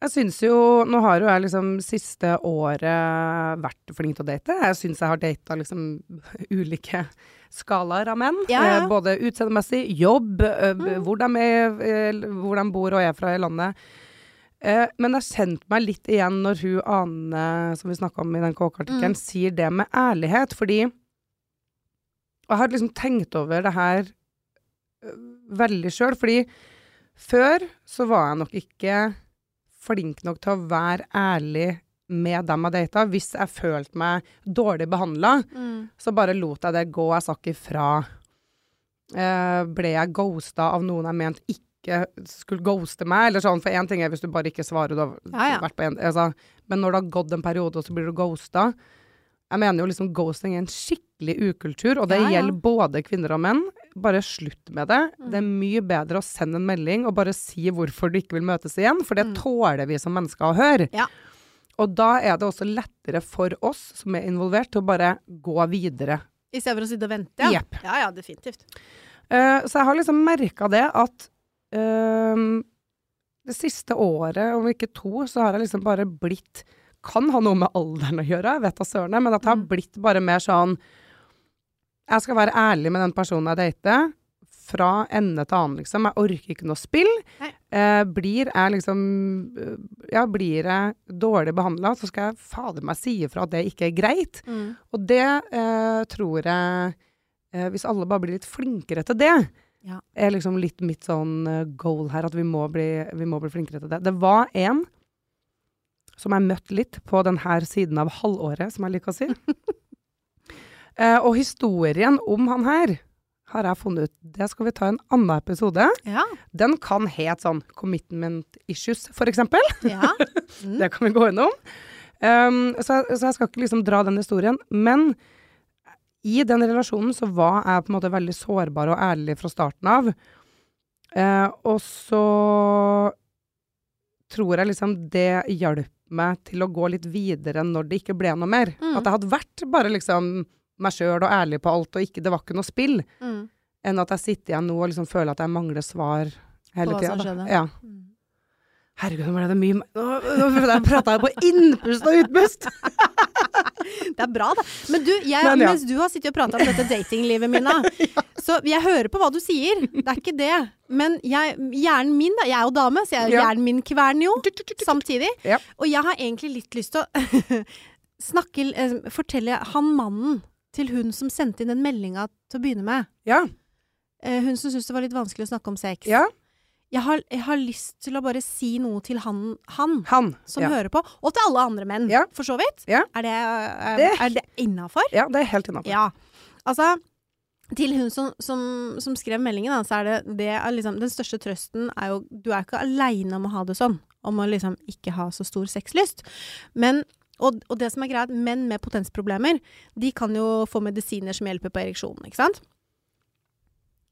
Jeg syns jo Nå har jo jeg liksom siste året vært flink til å date. Jeg syns jeg har data liksom ulike skalaer av menn. Ja, ja. Eh, både utseendemessig, jobb, eh, Mm. hvor, de er, eh, hvor de bor og er fra i landet. Eh, men jeg kjente meg litt igjen når hun Ane, som vi snakka om i den KK-artikkelen, Mm. sier det med ærlighet. Fordi Og jeg har liksom tenkt over det her veldig sjøl. Fordi før så var jeg nok ikke flink nok til å være ærlig med dem jeg data. Hvis jeg følte meg dårlig behandla, så bare lot jeg det gå. Jeg sa ikke ifra. Eh, ble jeg ghosta av noen jeg mente ikke skulle ghoste meg? Eller sånn, for én ting er hvis du bare ikke svarer, du har Ja, ja. vært på en altså, Men når det har gått en periode, og så blir du ghosta Jeg mener jo liksom ghosting er en skikkelig ukultur, og det ja. gjelder både kvinner og menn. Bare slutt med det. Mm. Det er mye bedre å sende en melding og bare si hvorfor du ikke vil møtes igjen, for det Mm. tåler vi som mennesker å høre. Ja. Og da er det også lettere for oss som er involvert, til å bare gå videre. I stedet for å sitte og vente. Ja, yep. ja, ja definitivt. Uh, så jeg har liksom merka det at uh, det siste året, om ikke to, så har jeg liksom bare blitt Kan ha noe med alderen å gjøre, jeg vet da søren, men at jeg har Mm. blitt bare mer sånn Jeg skal være ærlig med den personen jeg dater. Fra ende til annen, liksom. Jeg orker ikke noe spill. Eh, blir jeg liksom eh, Ja, blir jeg dårlig behandla, så skal jeg fader meg si ifra at det ikke er greit. Mm. Og det eh, tror jeg eh, Hvis alle bare blir litt flinkere til det, Ja. er liksom litt mitt sånn eh, goal her, at vi må, bli, vi må bli flinkere til det. Det var en som jeg møtte litt på denne siden av halvåret, som jeg liker å si. eh, og historien om han her har jeg funnet ut. Det skal vi ta i en annen episode. Ja. Den kan het sånn commitment issues, eksempel. ja. Mm. Det kan vi gå innom. Um, så, så jeg skal ikke liksom dra den historien. Men i den relasjonen så var jeg på en måte veldig sårbar og ærlig fra starten av. Uh, og så tror jeg liksom det hjalp meg til å gå litt videre når det ikke ble noe mer. Mm. At jeg hadde vært bare liksom meg sjøl og ærlig på alt, og ikke, det var ikke noe spill. Mm. Enn at jeg sitter igjen nå og liksom føler at jeg mangler svar hele tida. Ja. Mm. Herregud, nå ble det mye Nå, nå, prata jeg på innpust og utpust! Det er bra, da. Men du, jeg, Men ja. mens du har sittet og prata om dette datinglivet, Mina, så jeg hører på hva du sier. Det er ikke det. Men jeg, hjernen min, da. Jeg er jo dame, så jeg, Ja. hjernen min kverner jo samtidig. Ja. Og jeg har egentlig litt lyst til å snakke eh, Fortelle han mannen til hun som sendte inn den meldinga til å begynne med. Ja. Eh, hun som syntes det var litt vanskelig å snakke om sex. ja. Jeg, har, jeg har lyst til å bare si noe til han, han Han. som ja. hører på, og til alle andre menn, for så vidt. Er det, er, Det- er det innafor? ja, det er helt innafor. Ja. Altså, til hun som, som, som skrev meldingen, da, så er det, det er liksom, Den største trøsten er jo Du er ikke aleine om å ha det sånn. Om å liksom ikke ha så stor sexlyst. Men og, og det som er greit, menn med potensproblemer, de kan jo få medisiner som hjelper på ereksjonen, ikke sant?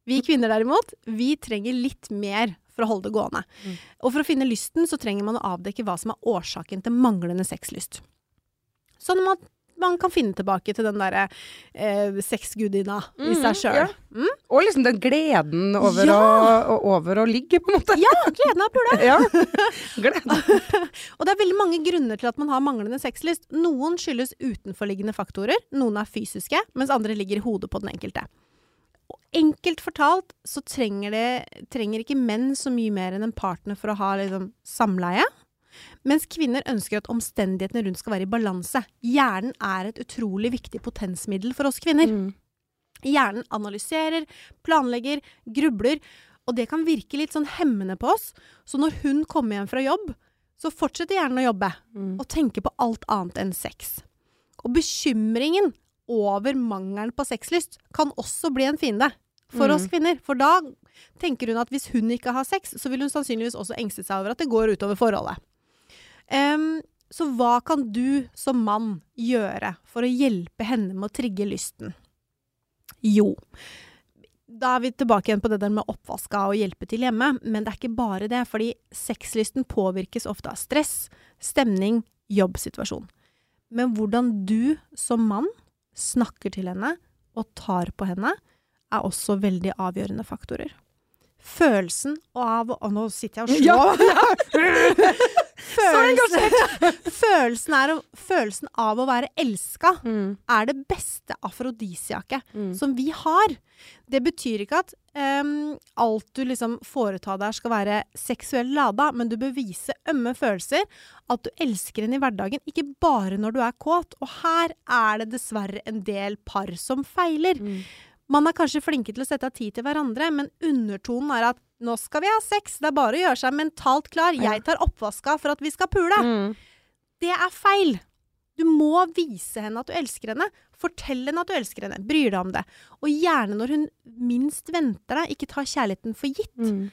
Vi kvinner derimot, vi trenger litt mer for å holde det gående. Mm. Og for å finne lysten, så trenger man å avdekke hva som er årsaken til manglende sexlyst. Sånn at man kan finne tilbake til den derre eh, sexgudinna i Mhm, seg sjøl. ja. Og liksom den gleden over, Ja! å, over å ligge, på en måte. Ja, gleden av å pule! Ja. Og det er veldig mange grunner til at man har manglende sexlyst. Noen skyldes utenforliggende faktorer, noen er fysiske, mens andre ligger i hodet på den enkelte. Og enkelt fortalt så trenger, det, trenger ikke menn så mye mer enn en partner for å ha liksom, samleie. Mens kvinner ønsker at omstendighetene rundt skal være i balanse. Hjernen er et utrolig viktig potensmiddel for oss kvinner. Mm. Hjernen analyserer, planlegger, grubler, og det kan virke litt sånn hemmende på oss. Så når hun kommer hjem fra jobb, så fortsetter hjernen å jobbe Mm. og tenke på alt annet enn sex. Og bekymringen over mangelen på sexlyst kan også bli en fiende for Mm. oss kvinner. For da tenker hun at hvis hun ikke har sex, så vil hun sannsynligvis også engste seg over at det går utover forholdet. Em, så hva kan du som mann gjøre for å hjelpe henne med å trigge lysten? Jo, da er vi tilbake igjen på det der med oppvaska og hjelpe til hjemme, men det er ikke bare det, fordi sexlysten påvirkes ofte av stress, stemning, jobbsituasjon. men hvordan du som mann snakker til henne og tar på henne, er også veldig avgjørende faktorer. Følelsen av Å, nå sitter jeg og slår. følelsen, følelsen, er, følelsen av å være elska Mm. er det beste afrodisiaket Mm. som vi har. Det betyr ikke at um, alt du liksom foretar deg skal være seksuelt lada, men du bør vise ømme følelser. At du elsker henne i hverdagen, ikke bare når du er kåt. Og her er det dessverre en del par som feiler. Mm. Man er kanskje flinke til å sette av tid til hverandre, men undertonen er at nå skal vi ha sex, det er bare å gjøre seg mentalt klar. Jeg tar oppvaska for at vi skal pule. Mm. Det er feil. Du må vise henne at du elsker henne. Fortell henne at du elsker henne. Bryr deg om det. Og gjerne når hun minst venter deg. Ikke ta kjærligheten for gitt. Mm.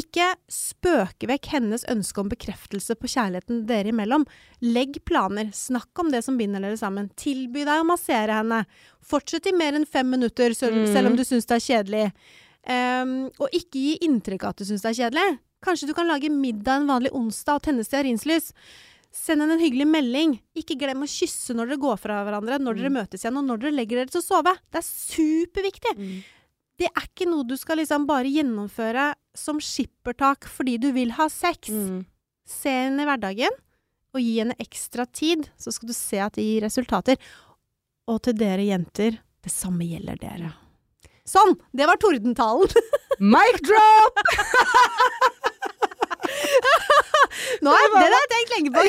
Ikke spøke vekk hennes ønske om bekreftelse på kjærligheten dere imellom. Legg planer. Snakk om det som binder dere sammen. Tilby deg å massere henne. Fortsett i mer enn fem minutter, selv, Mm. selv om du syns det er kjedelig. Um, og ikke gi inntrykk av at du syns det er kjedelig. Kanskje du kan lage middag en vanlig onsdag og tenne stearinslys. Send henne en hyggelig melding. Ikke glem å kysse når dere går fra hverandre, når dere møtes igjen, og når dere legger dere til å sove. Det er superviktig. Mm. Det er ikke noe du skal liksom bare gjennomføre som skippertak fordi du vil ha sex. Mm. Se henne i hverdagen, og gi henne ekstra tid, så skal du se at det gir resultater. Og til dere jenter, det samme gjelder dere. Sånn! Det var tordentalen. Mic drop! Nå er, det har jeg tenkt lenge på.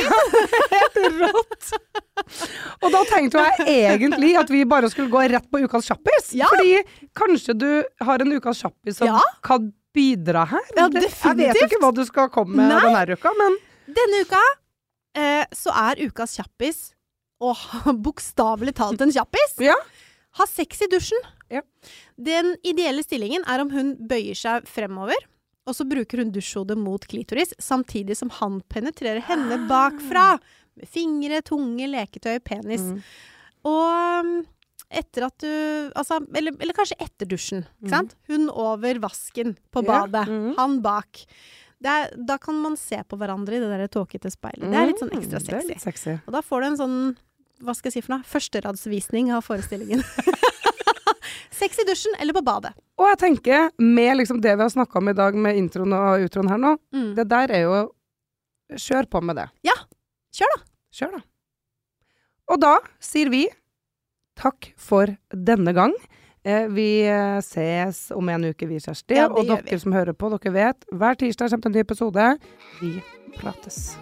Helt rått. Og da tenkte jeg egentlig at vi bare skulle gå rett på ukas kjappis. Ja. Fordi kanskje du har en ukas kjappis som Ja. kan bidra her. Ja, Jeg vet ikke hva du skal komme med Nei. denne uka, men Denne uka eh, så er ukas kjappis, og bokstavelig talt en kjappis, Ja. ha sex i dusjen. Ja. Den ideelle stillingen er om hun bøyer seg fremover, og så bruker hun dusjhodet mot klitoris, samtidig som han penetrerer henne bakfra. Med fingre, tunge, leketøy, penis. Mm. Og um, etter at du Altså, eller, eller kanskje etter dusjen. Ikke sant? Hun over vasken på badet. Ja, mm. Han bak. Det er, da kan man se på hverandre i det der tåkete speilet. Det er litt sånn ekstra Mm, sexy. sexy. Og da får du en sånn, hva skal jeg si for noe, førsteradsvisning av forestillingen. Sex i dusjen eller på badet. Og jeg tenker, med liksom det vi har snakka om i dag med introen og utroen her nå, Mm. det der er jo Kjør på med det. Ja. Kjør da! Kjør, da. Og da sier vi takk for denne gang. Eh, vi ses om en uke, vi, Kjersti. Ja, og dere vi. som hører på, dere vet, hver tirsdag kommer en ny episode. Vi prates.